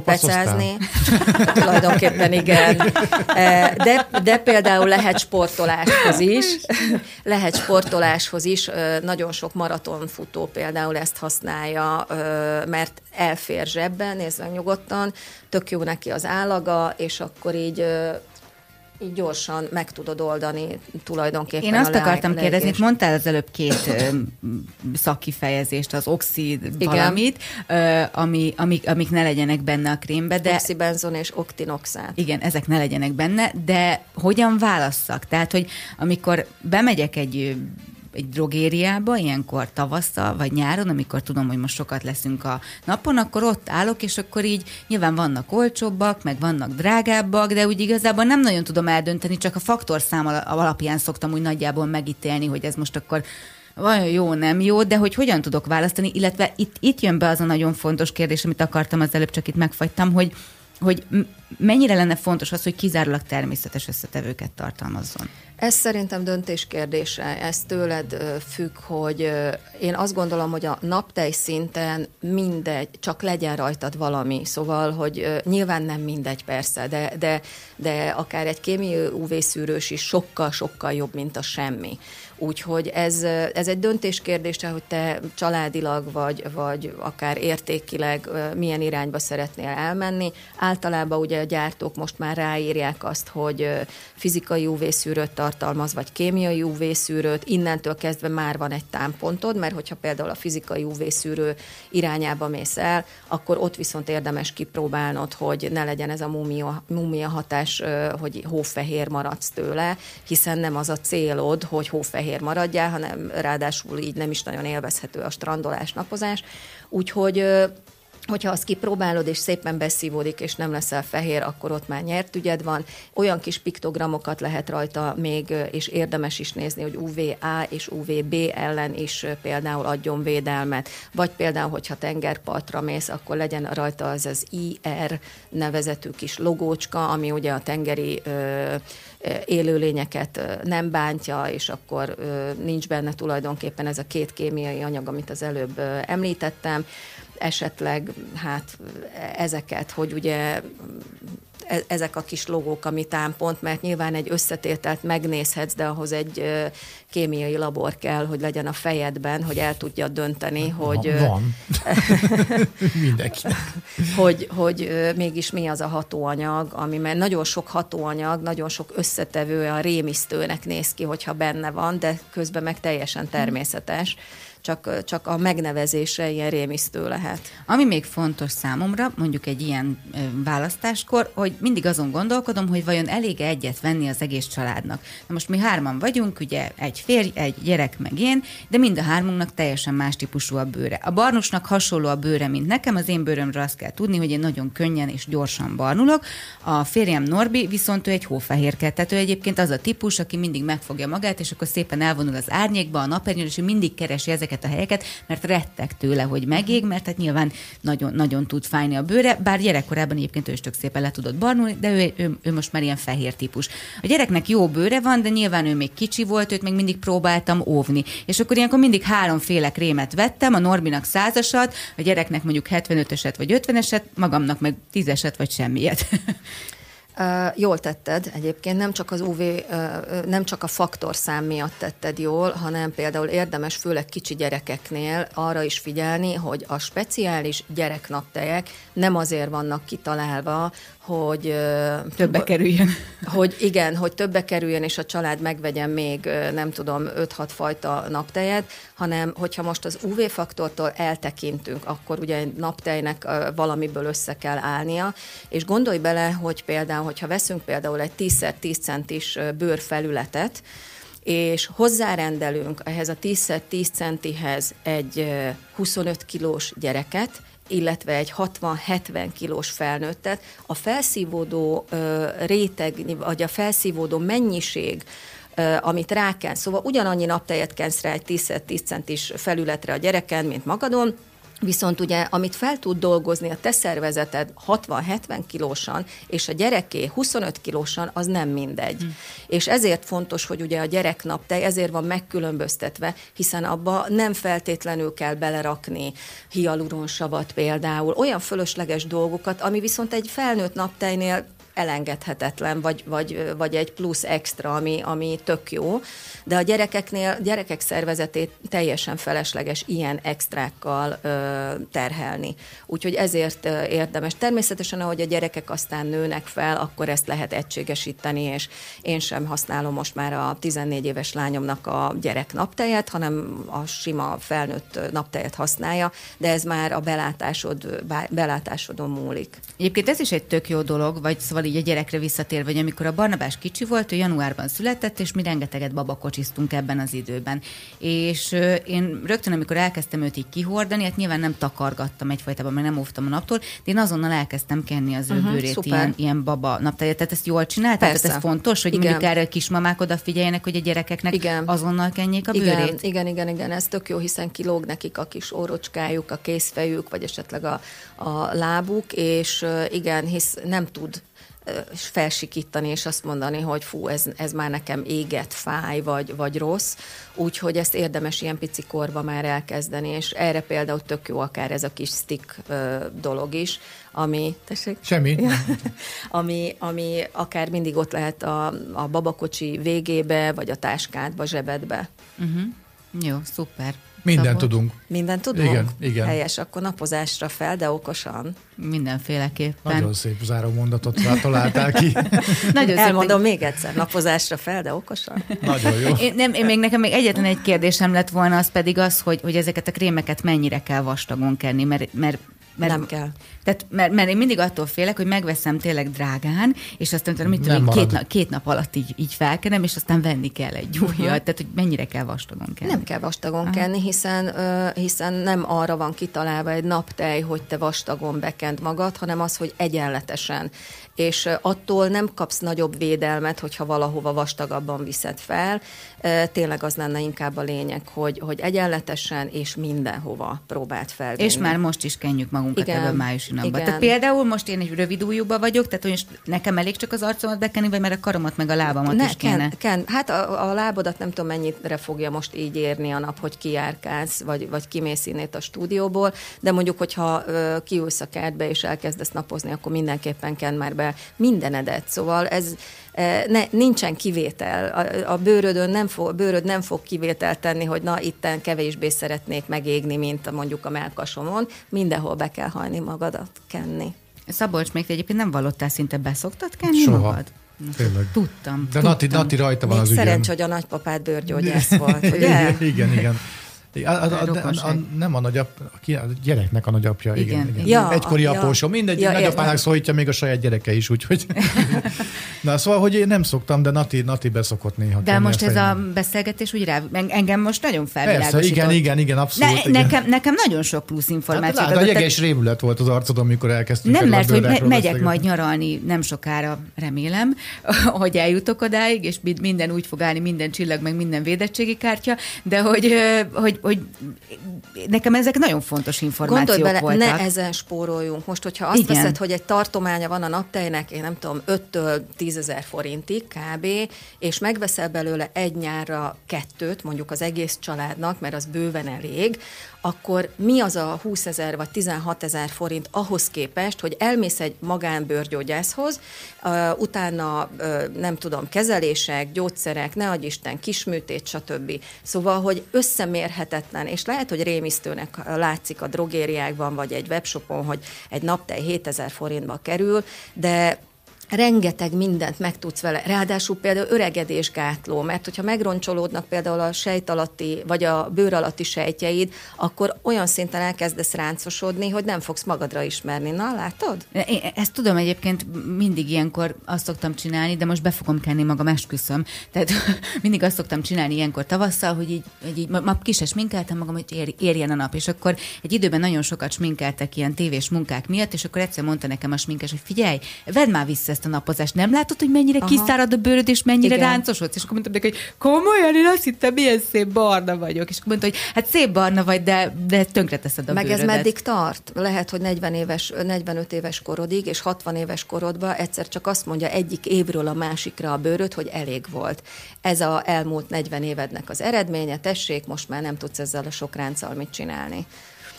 Becázni. Tulajdonképpen igen. E, de, de például lehet sportoláshoz is. Lehet sportoláshoz is. Nagyon sok maratonfutó például ezt használja, mert elfér zsebben, nézd meg nyugodtan, tök jó neki az állaga, és akkor így így gyorsan meg tudod oldani tulajdonképpen Én azt a akartam le- kérdezni, mondtál az előbb két ö, szakkifejezést, az oxid Igen. valamit, ö, ami, amik, amik ne legyenek benne a krémbe, de... Oxibenzon és oktinoxát. Igen, ezek ne legyenek benne, de hogyan válasszak? Tehát, hogy amikor bemegyek egy egy drogériába, ilyenkor tavasszal vagy nyáron, amikor tudom, hogy most sokat leszünk a napon, akkor ott állok, és akkor így nyilván vannak olcsóbbak, meg vannak drágábbak, de úgy igazából nem nagyon tudom eldönteni, csak a faktorszám alapján szoktam úgy nagyjából megítélni, hogy ez most akkor vajon jó, nem jó, de hogy hogyan tudok választani, illetve itt, itt jön be az a nagyon fontos kérdés, amit akartam az előbb, csak itt megfagytam, hogy, hogy mennyire lenne fontos az, hogy kizárólag természetes összetevőket tartalmazzon? Ez szerintem döntés kérdése, ez tőled függ, hogy én azt gondolom, hogy a naptej szinten mindegy, csak legyen rajtad valami. Szóval, hogy nyilván nem mindegy persze, de, de, de akár egy kémiai UV-szűrős is sokkal-sokkal jobb, mint a semmi. Úgyhogy ez, ez egy döntés kérdése, hogy te családilag vagy, vagy akár értékileg milyen irányba szeretnél elmenni. Általában ugye a gyártók most már ráírják azt, hogy fizikai UV-szűrőt tartalmaz, vagy kémiai UV-szűrőt, innentől kezdve már van egy támpontod, mert hogyha például a fizikai UV-szűrő irányába mész el, akkor ott viszont érdemes kipróbálnod, hogy ne legyen ez a mumia, mumia hatás, hogy hófehér maradsz tőle, hiszen nem az a célod, hogy hófehér maradjál, hanem ráadásul így nem is nagyon élvezhető a strandolás, napozás. Úgyhogy hogyha azt kipróbálod, és szépen beszívódik, és nem leszel fehér, akkor ott már nyert ügyed van. Olyan kis piktogramokat lehet rajta még, és érdemes is nézni, hogy UVA és UVB ellen is például adjon védelmet. Vagy például, hogyha tengerpartra mész, akkor legyen rajta az az IR nevezetű kis logócska, ami ugye a tengeri ö, élőlényeket nem bántja, és akkor nincs benne tulajdonképpen ez a két kémiai anyag, amit az előbb említettem esetleg hát ezeket, hogy ugye e, ezek a kis logók, ami támpont, mert nyilván egy összetételt megnézhetsz, de ahhoz egy kémiai labor kell, hogy legyen a fejedben, hogy el tudja dönteni, hogy... Van. Mindenki. hogy, hogy mégis mi az a hatóanyag, ami, mert nagyon sok hatóanyag, nagyon sok összetevő a rémisztőnek néz ki, hogyha benne van, de közben meg teljesen természetes. Hmm csak, csak a megnevezése ilyen rémisztő lehet. Ami még fontos számomra, mondjuk egy ilyen választáskor, hogy mindig azon gondolkodom, hogy vajon elég egyet venni az egész családnak. Na most mi hárman vagyunk, ugye egy férj, egy gyerek meg én, de mind a hármunknak teljesen más típusú a bőre. A barnusnak hasonló a bőre, mint nekem, az én bőrömről azt kell tudni, hogy én nagyon könnyen és gyorsan barnulok. A férjem Norbi viszont ő egy hófehérke, tehát ő egyébként az a típus, aki mindig megfogja magát, és akkor szépen elvonul az árnyékba, a napernyőn, és ő mindig keresi ezeket a helyeket, mert rettek tőle, hogy megég, mert hát nyilván nagyon, nagyon tud fájni a bőre, bár gyerekkorában egyébként ő is tök szépen le tudott barnulni, de ő, ő, ő most már ilyen fehér típus. A gyereknek jó bőre van, de nyilván ő még kicsi volt, őt még mindig próbáltam óvni. És akkor ilyenkor mindig háromféle krémet vettem, a Norbinak százasat, a gyereknek mondjuk 75-eset vagy 50-eset, magamnak meg tízeset vagy semmiet. Jól tetted egyébként, nem csak az UV, nem csak a faktorszám miatt tetted jól, hanem például érdemes főleg kicsi gyerekeknél arra is figyelni, hogy a speciális gyereknaptejek nem azért vannak kitalálva, hogy többe kerüljön. Hogy igen, hogy többe kerüljön, és a család megvegyen még, nem tudom, 5-6 fajta naptejet, hanem hogyha most az UV-faktortól eltekintünk, akkor ugye egy naptejnek valamiből össze kell állnia, és gondolj bele, hogy például, hogyha veszünk például egy 10x10 centis bőrfelületet, és hozzárendelünk ehhez a 10x10 centihez egy 25 kilós gyereket, illetve egy 60-70 kilós felnőttet, a felszívódó réteg, vagy a felszívódó mennyiség, amit ráken, szóval ugyanannyi naptejet kensz egy 10-10 centis felületre a gyereken, mint magadon, Viszont ugye, amit fel tud dolgozni a te szervezeted 60-70 kilósan, és a gyereké 25 kilósan, az nem mindegy. Hm. És ezért fontos, hogy ugye a gyereknaptej ezért van megkülönböztetve, hiszen abba nem feltétlenül kell belerakni hialuronsavat például, olyan fölösleges dolgokat, ami viszont egy felnőtt naptejnél elengedhetetlen, vagy, vagy, vagy egy plusz extra, ami, ami tök jó, de a gyerekeknél, gyerekek szervezetét teljesen felesleges ilyen extrákkal ö, terhelni. Úgyhogy ezért ö, érdemes. Természetesen, ahogy a gyerekek aztán nőnek fel, akkor ezt lehet egységesíteni, és én sem használom most már a 14 éves lányomnak a gyerek naptejet, hanem a sima felnőtt naptejet használja, de ez már a belátásod, belátásodon múlik. Egyébként ez is egy tök jó dolog, vagy szóval így a gyerekre visszatér, vagy amikor a Barnabás kicsi volt, ő januárban született, és mi rengeteget babakocsisztunk ebben az időben. És én rögtön, amikor elkezdtem őt így kihordani, hát nyilván nem takargattam egyfajtában, mert nem óvtam a naptól, de én azonnal elkezdtem kenni az ő uh-huh, bőrét, ilyen, ilyen baba naptáját. Tehát ezt jól csinálták? Tehát ez fontos, hogy igen. mondjuk erre a kismamák odafigyeljenek, hogy a gyerekeknek igen. azonnal kenjék a bőrét? Igen, igen, igen, igen, ez tök jó, hiszen kilóg nekik a kis órocskájuk, a kézfejük, vagy esetleg a, a lábuk, és igen, hisz nem tud felsikítani, és azt mondani, hogy fú, ez, ez már nekem éget, fáj, vagy, vagy rossz. Úgyhogy ezt érdemes ilyen pici korba már elkezdeni, és erre például tök jó akár ez a kis stick ö, dolog is, ami... Tessék? Semmi. ami, ami akár mindig ott lehet a, a babakocsi végébe, vagy a táskádba, zsebedbe. Uh-huh. Jó, szuper. Mindent Szabot. tudunk. Mindent tudunk? Igen, igen. Helyes, akkor napozásra fel, de okosan. Mindenféleképpen. Nagyon szép záró mondatot találtál ki. Nagyon Elmondom még egyszer, napozásra fel, de okosan. Nagyon jó. Én, nem, én még nekem még egyetlen egy kérdésem lett volna, az pedig az, hogy, hogy ezeket a krémeket mennyire kell vastagon kenni, mert, mert mert, nem kell. Tehát, mert, mert én mindig attól félek, hogy megveszem tényleg drágán, és aztán tudom, mit tudom, két, nap, két nap alatt így, így felkenem, és aztán venni kell egy újat. Uh-huh. Tehát, hogy mennyire kell vastagon kenni. Nem kell vastagon uh-huh. kenni, hiszen, uh, hiszen nem arra van kitalálva egy naptej, hogy te vastagon bekend magad, hanem az, hogy egyenletesen és attól nem kapsz nagyobb védelmet, hogyha valahova vastagabban viszed fel. Tényleg az lenne inkább a lényeg, hogy, hogy egyenletesen és mindenhova próbált fel. És már most is kenjük magunkat igen, ebben májusi napban. Igen. Tehát például most én egy rövid újúba vagyok, tehát hogy nekem elég csak az arcomat bekenni, vagy mert a karomat meg a lábamat ne, is kéne? Ken, ken. Hát a, a lábodat nem tudom mennyire fogja most így érni a nap, hogy kijárkálsz, vagy, vagy kimész innét a stúdióból, de mondjuk, hogyha kiülsz a kertbe és elkezdesz napozni, akkor mindenképpen ken már be mindenedet. Szóval ez e, ne, nincsen kivétel. A, a bőrödön nem fog, bőröd nem fog kivételt tenni, hogy na, itten kevésbé szeretnék megégni, mint a, mondjuk a melkasomon. Mindenhol be kell hajni magadat kenni. Szabolcs, még te egyébként nem vallottál szinte beszoktad kenni Soha. magad? Tényleg. Tudtam. De tudtam. Nati, Nati rajta van Még az szerencs, hogy a nagypapád bőrgyógyász volt, ugye? igen, igen. Igen. A, a, a, a, nem a nagyap, a gyereknek a nagyapja, igen. igen, igen. Ja, Egykori ja. apósom, mindegy, ja, nagyapának szólítja még a saját gyereke is, úgyhogy. Na szóval, hogy én nem szoktam, de Nati, Nati beszokott néha. De most ez a beszélgetés úgy rá, engem most nagyon felvilágosított. Persze, igen, igen, igen, abszolút. Ne, igen. Nekem, nekem nagyon sok plusz információ. Hát, a jeges rémület volt az arcodon, amikor elkezdtünk. Nem, mert hogy me- megyek majd nyaralni nem sokára, remélem, hogy eljutok odáig, és minden úgy fog állni, minden csillag, meg minden védettségi kártya, de hogy, hogy, hogy nekem ezek nagyon fontos információk Gondolj bele, voltak. ne ezen spóroljunk. Most, hogyha azt Igen. veszed, hogy egy tartománya van a naptejnek, én nem tudom, 5-től 10 ezer forintig kb., és megveszel belőle egy nyárra kettőt, mondjuk az egész családnak, mert az bőven elég, akkor mi az a 20 ezer vagy 16 ezer forint ahhoz képest, hogy elmész egy magánbőrgyógyászhoz, utána nem tudom, kezelések, gyógyszerek, ne adj Isten, kisműtét, stb. Szóval, hogy összemérhetetlen, és lehet, hogy rémisztőnek látszik a drogériákban, vagy egy webshopon, hogy egy naptej 7000 forintba kerül, de rengeteg mindent meg tudsz vele, ráadásul például öregedésgátló, mert hogyha megroncsolódnak például a sejt alatti, vagy a bőr alatti sejtjeid, akkor olyan szinten elkezdesz ráncosodni, hogy nem fogsz magadra ismerni. Na, látod? Én ezt tudom egyébként, mindig ilyenkor azt szoktam csinálni, de most be fogom kenni magam, esküszöm. Tehát mindig azt szoktam csinálni ilyenkor tavasszal, hogy így, hogy így ma kis sminkeltem magam, hogy ér, érjen a nap, és akkor egy időben nagyon sokat sminkeltek ilyen tévés munkák miatt, és akkor egyszer mondta nekem a sminkes, hogy figyelj, vedd már vissza ezt a napozást. Nem látod, hogy mennyire Aha. kiszárad a bőröd, és mennyire Igen. ráncosodsz? És akkor mondtam neki, hogy komolyan, én azt hittem, milyen szép barna vagyok. És akkor mondta, hogy hát szép barna vagy, de, de tönkre teszed a Meg bőrödet. ez meddig tart? Lehet, hogy 40 éves, 45 éves korodig, és 60 éves korodban egyszer csak azt mondja egyik évről a másikra a bőröd, hogy elég volt. Ez a elmúlt 40 évednek az eredménye, tessék, most már nem tudsz ezzel a sok ránccal mit csinálni.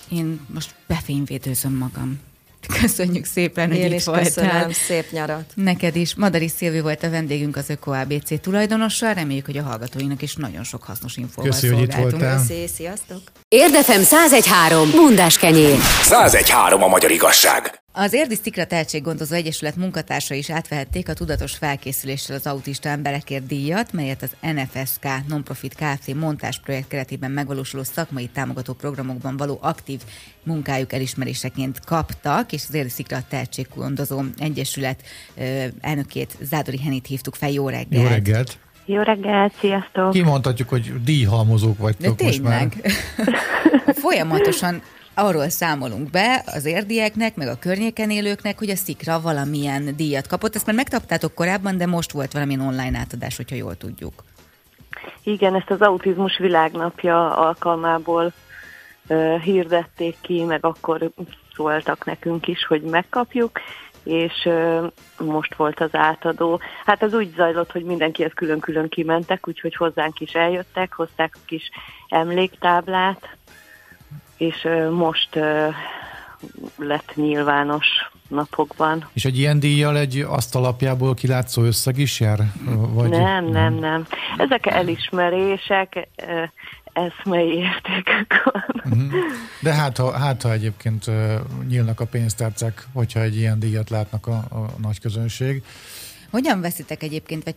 Én most befényvédőzöm magam. Köszönjük szépen, Én hogy itt voltál. köszönöm, szép nyarat. Neked is. Madari Szilvi volt a vendégünk az Öko ABC tulajdonosa. Reméljük, hogy a hallgatóinak is nagyon sok hasznos infóval Köszi, hogy itt voltál. Köszi, sziasztok! Érdefem 1013. Bundás kenyér. 1013 a magyar igazság. Az Érdi Szikra Tehetséggondozó Egyesület munkatársa is átvehették a tudatos felkészüléssel az autista emberekért díjat, melyet az NFSK Nonprofit Kft. montásprojekt keretében megvalósuló szakmai támogató programokban való aktív munkájuk elismeréseként kaptak, és az Érdi Szikra Tehetséggondozó Egyesület elnökét, Zádori Henit hívtuk fel. Jó reggelt! Jó reggelt! Jó reggelt, sziasztok! Kimondhatjuk, hogy díjhalmozók De vagytok most már. tényleg, folyamatosan arról számolunk be az érdieknek, meg a környéken élőknek, hogy a Szikra valamilyen díjat kapott. Ezt már megtaptátok korábban, de most volt valamilyen online átadás, hogyha jól tudjuk. Igen, ezt az autizmus világnapja alkalmából uh, hirdették ki, meg akkor szóltak nekünk is, hogy megkapjuk, és uh, most volt az átadó. Hát ez úgy zajlott, hogy mindenkihez külön-külön kimentek, úgyhogy hozzánk is eljöttek, hozták a kis emléktáblát, és most lett nyilvános napokban. És egy ilyen díjjal egy azt alapjából kilátszó összeg is jár? Vagy Nem, nem, nem. Ezek elismerések, eszmei értékük van. Mhm. De hát ha, hát, ha egyébként nyílnak a pénztárcák, hogyha egy ilyen díjat látnak a, a nagy közönség. Hogyan veszitek egyébként, vagy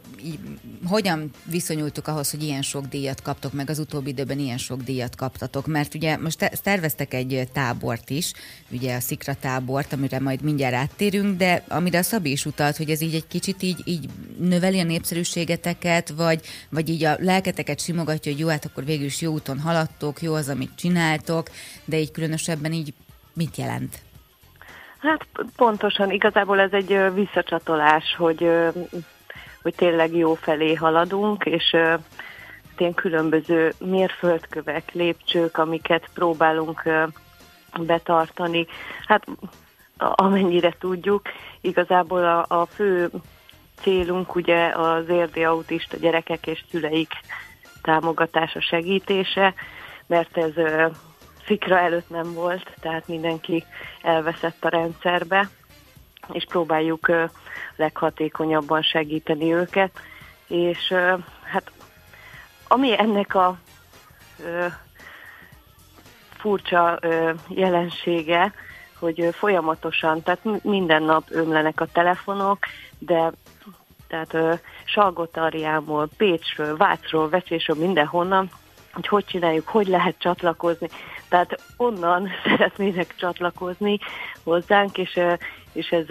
hogyan viszonyultuk ahhoz, hogy ilyen sok díjat kaptok, meg az utóbbi időben ilyen sok díjat kaptatok? Mert ugye most te- terveztek egy tábort is, ugye a Szikra tábort, amire majd mindjárt áttérünk, de amire a Szabi is utalt, hogy ez így egy kicsit így, így növeli a népszerűségeteket, vagy, vagy így a lelketeket simogatja, hogy jó, hát akkor végül is jó úton haladtok, jó az, amit csináltok, de így különösebben így mit jelent? Hát pontosan, igazából ez egy visszacsatolás, hogy, hogy tényleg jó felé haladunk, és ö, ilyen különböző mérföldkövek, lépcsők, amiket próbálunk betartani. Hát amennyire tudjuk, igazából a, a fő célunk ugye az érdi autista gyerekek és szüleik támogatása, segítése, mert ez szikra előtt nem volt, tehát mindenki elveszett a rendszerbe, és próbáljuk leghatékonyabban segíteni őket, és hát ami ennek a furcsa jelensége, hogy folyamatosan, tehát mi- minden nap ömlenek a telefonok, de tehát ö, Salgótarjámból, Pécsről, Vácról, Vecsésről, mindenhonnan, hogy hogy csináljuk, hogy lehet csatlakozni. Tehát onnan szeretnének csatlakozni hozzánk, és, és ez,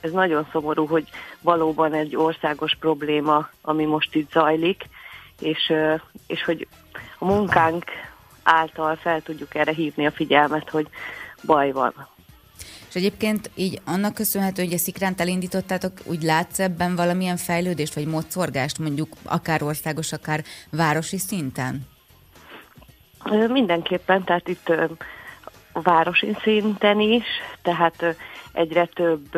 ez nagyon szomorú, hogy valóban egy országos probléma, ami most itt zajlik, és, és hogy a munkánk által fel tudjuk erre hívni a figyelmet, hogy baj van. És egyébként így annak köszönhető, hogy a szikránt elindítottátok, úgy látsz ebben valamilyen fejlődést, vagy mozorgást mondjuk akár országos, akár városi szinten? Mindenképpen, tehát itt városi szinten is, tehát egyre több,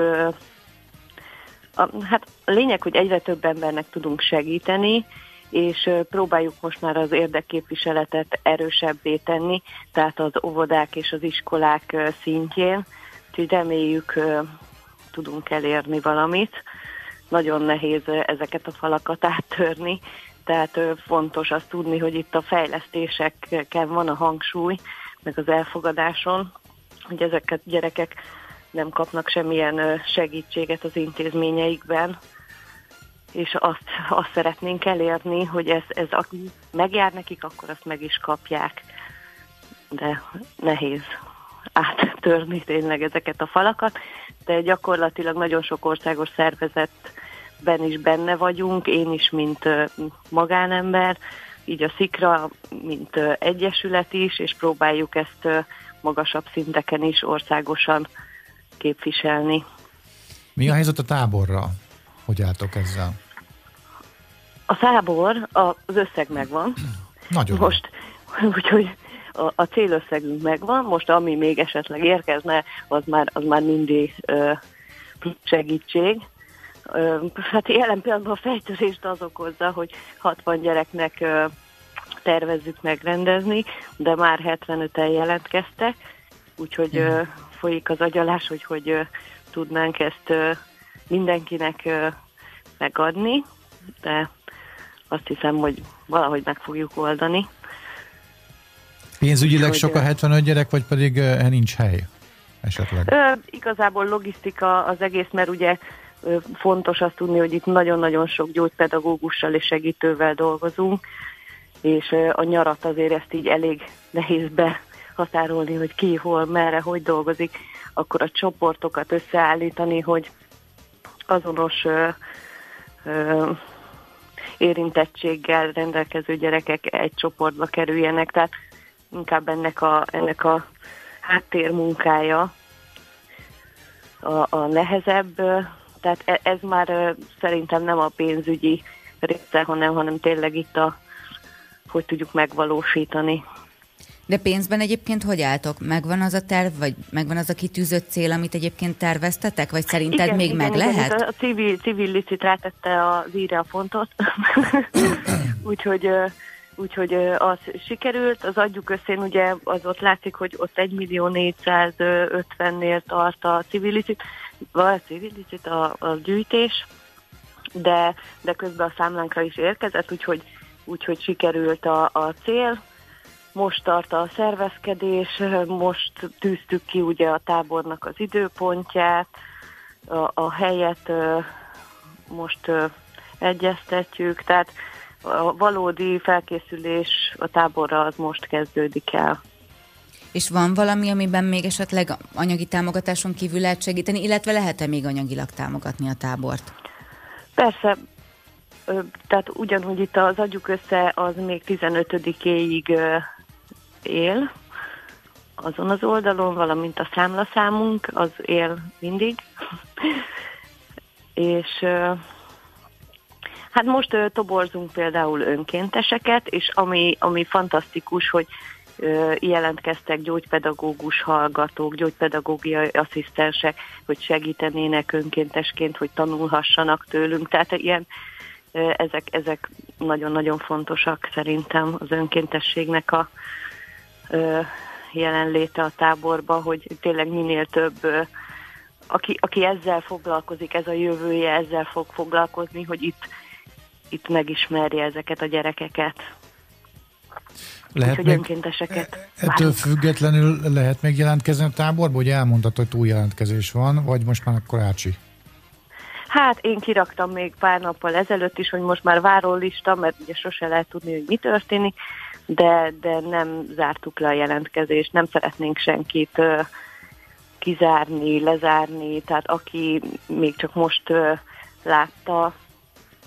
hát a lényeg, hogy egyre több embernek tudunk segíteni, és próbáljuk most már az érdekképviseletet erősebbé tenni, tehát az óvodák és az iskolák szintjén, úgyhogy reméljük tudunk elérni valamit. Nagyon nehéz ezeket a falakat áttörni, tehát fontos azt tudni, hogy itt a fejlesztéseken van a hangsúly, meg az elfogadáson, hogy ezeket gyerekek nem kapnak semmilyen segítséget az intézményeikben, és azt, azt szeretnénk elérni, hogy ez, ez aki megjár nekik, akkor azt meg is kapják. De nehéz áttörni tényleg ezeket a falakat, de gyakorlatilag nagyon sok országos szervezetben is benne vagyunk, én is, mint magánember, így a SZIKRA, mint egyesület is, és próbáljuk ezt magasabb szinteken is országosan képviselni. Mi a helyzet a táborra? Hogy álltok ezzel? A tábor, az összeg megvan. Nagyon. Most, úgyhogy a, célösszegünk megvan, most ami még esetleg érkezne, az már, az már mindig segítség. Hát jelen pillanatban a fejtörést az okozza, hogy 60 gyereknek tervezzük megrendezni, de már 75-en jelentkeztek, úgyhogy ö, folyik az agyalás, hogy hogy tudnánk ezt mindenkinek megadni, de azt hiszem, hogy valahogy meg fogjuk oldani. Pénzügyileg sok a 75 gyerek, vagy pedig uh, nincs hely esetleg? Ö, igazából logisztika az egész, mert ugye fontos azt tudni, hogy itt nagyon-nagyon sok gyógypedagógussal és segítővel dolgozunk, és a nyarat azért ezt így elég nehéz behatárolni, hogy ki, hol, merre, hogy dolgozik, akkor a csoportokat összeállítani, hogy azonos ö, ö, érintettséggel rendelkező gyerekek egy csoportba kerüljenek, tehát inkább ennek a, ennek a háttérmunkája a, a nehezebb, tehát e, ez már szerintem nem a pénzügyi része, hanem, hanem tényleg itt a, hogy tudjuk megvalósítani. De pénzben egyébként hogy álltok? Megvan az a terv, vagy megvan az a kitűzött cél, amit egyébként terveztetek, vagy szerinted igen, még igen, meg igen, lehet? A civil, civil licit rátette a víre a fontot, úgyhogy úgyhogy az sikerült. Az adjuk összén ugye az ott látszik, hogy ott 1 millió 450-nél tart a civilicit, vagy a civilicit a, a gyűjtés, de, de közben a számlánkra is érkezett, úgyhogy, úgyhogy sikerült a, a cél. Most tart a szervezkedés, most tűztük ki ugye a tábornak az időpontját, a, a helyet most egyeztetjük, tehát a valódi felkészülés a táborra az most kezdődik el. És van valami, amiben még esetleg anyagi támogatáson kívül lehet segíteni, illetve lehet-e még anyagilag támogatni a tábort? Persze, tehát ugyanúgy itt az adjuk össze, az még 15-éig él azon az oldalon, valamint a számlaszámunk, az él mindig. És Hát most ö, toborzunk például önkénteseket, és ami, ami fantasztikus, hogy ö, jelentkeztek gyógypedagógus hallgatók, gyógypedagógiai asszisztensek, hogy segítenének önkéntesként, hogy tanulhassanak tőlünk. Tehát ilyen ö, ezek, ezek nagyon-nagyon fontosak szerintem az önkéntességnek a ö, jelenléte a táborba, hogy tényleg minél több ö, aki, aki ezzel foglalkozik, ez a jövője, ezzel fog foglalkozni, hogy itt itt megismerje ezeket a gyerekeket. Lehet még, önkénteseket. E- ettől függetlenül lehet még jelentkezni a táborba, hogy elmondtad, hogy túljelentkezés van, vagy most már akkor ácsi? Hát én kiraktam még pár nappal ezelőtt is, hogy most már várólista, mert ugye sose lehet tudni, hogy mi történik, de, de nem zártuk le a jelentkezést, nem szeretnénk senkit uh, kizárni, lezárni, tehát aki még csak uh, látta,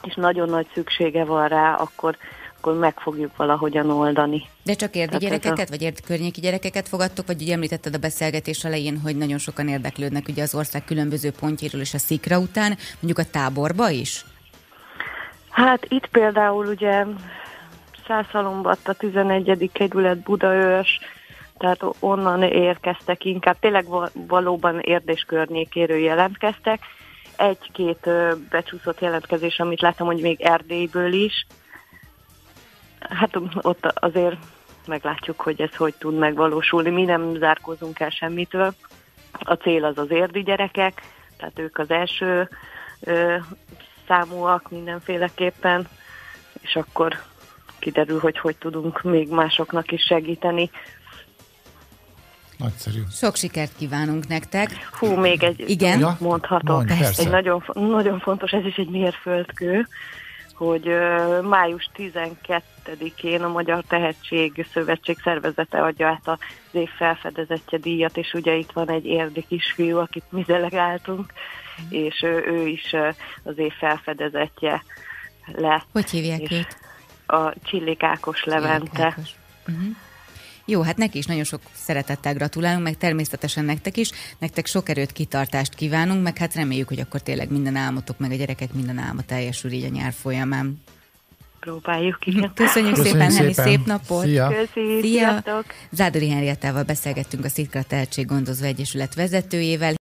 és nagyon nagy szüksége van rá, akkor, akkor meg fogjuk valahogyan oldani. De csak érdi Tehát gyerekeket, a... vagy érdi környéki gyerekeket fogadtok, vagy ugye említetted a beszélgetés elején, hogy nagyon sokan érdeklődnek ugye az ország különböző pontjéről és a szikra után, mondjuk a táborba is? Hát itt például ugye Szászalombat a 11. kerület Budaörs, tehát onnan érkeztek inkább, tényleg valóban érdés környékéről jelentkeztek, egy-két becsúszott jelentkezés, amit láttam, hogy még Erdélyből is, Hát ott azért meglátjuk, hogy ez hogy tud megvalósulni. Mi nem zárkózunk el semmitől. A cél az az érdi gyerekek, tehát ők az első ö, számúak mindenféleképpen, és akkor kiderül, hogy hogy tudunk még másoknak is segíteni. Nagyszerű. Sok sikert kívánunk nektek. Hú, még egy Igen? Ja? mondhatok. Mondj, persze. egy nagyon, nagyon fontos, ez is egy mérföldkő, hogy ö, május 12-én a Magyar Tehetség Szövetség szervezete adja át az év felfedezetje díjat, és ugye itt van egy érdi kisfiú, akit mi delegáltunk, és ő, ő is ö, az év felfedezetje lett. Hogy hívják és őt? A Csillik Ákos Levente. Ákos. Uh-huh. Jó, hát neki is nagyon sok szeretettel gratulálunk, meg természetesen nektek is. Nektek sok erőt, kitartást kívánunk, meg hát reméljük, hogy akkor tényleg minden álmotok, meg a gyerekek minden álma teljesül így a nyár folyamán. Próbáljuk, igen. Köszönjük, Köszönjük szépen, szépen. szép napot! Szia! Köszi, Szia! sziasztok! Zádori Henriettával beszélgettünk a Szitka Tehetséggondozó Egyesület vezetőjével.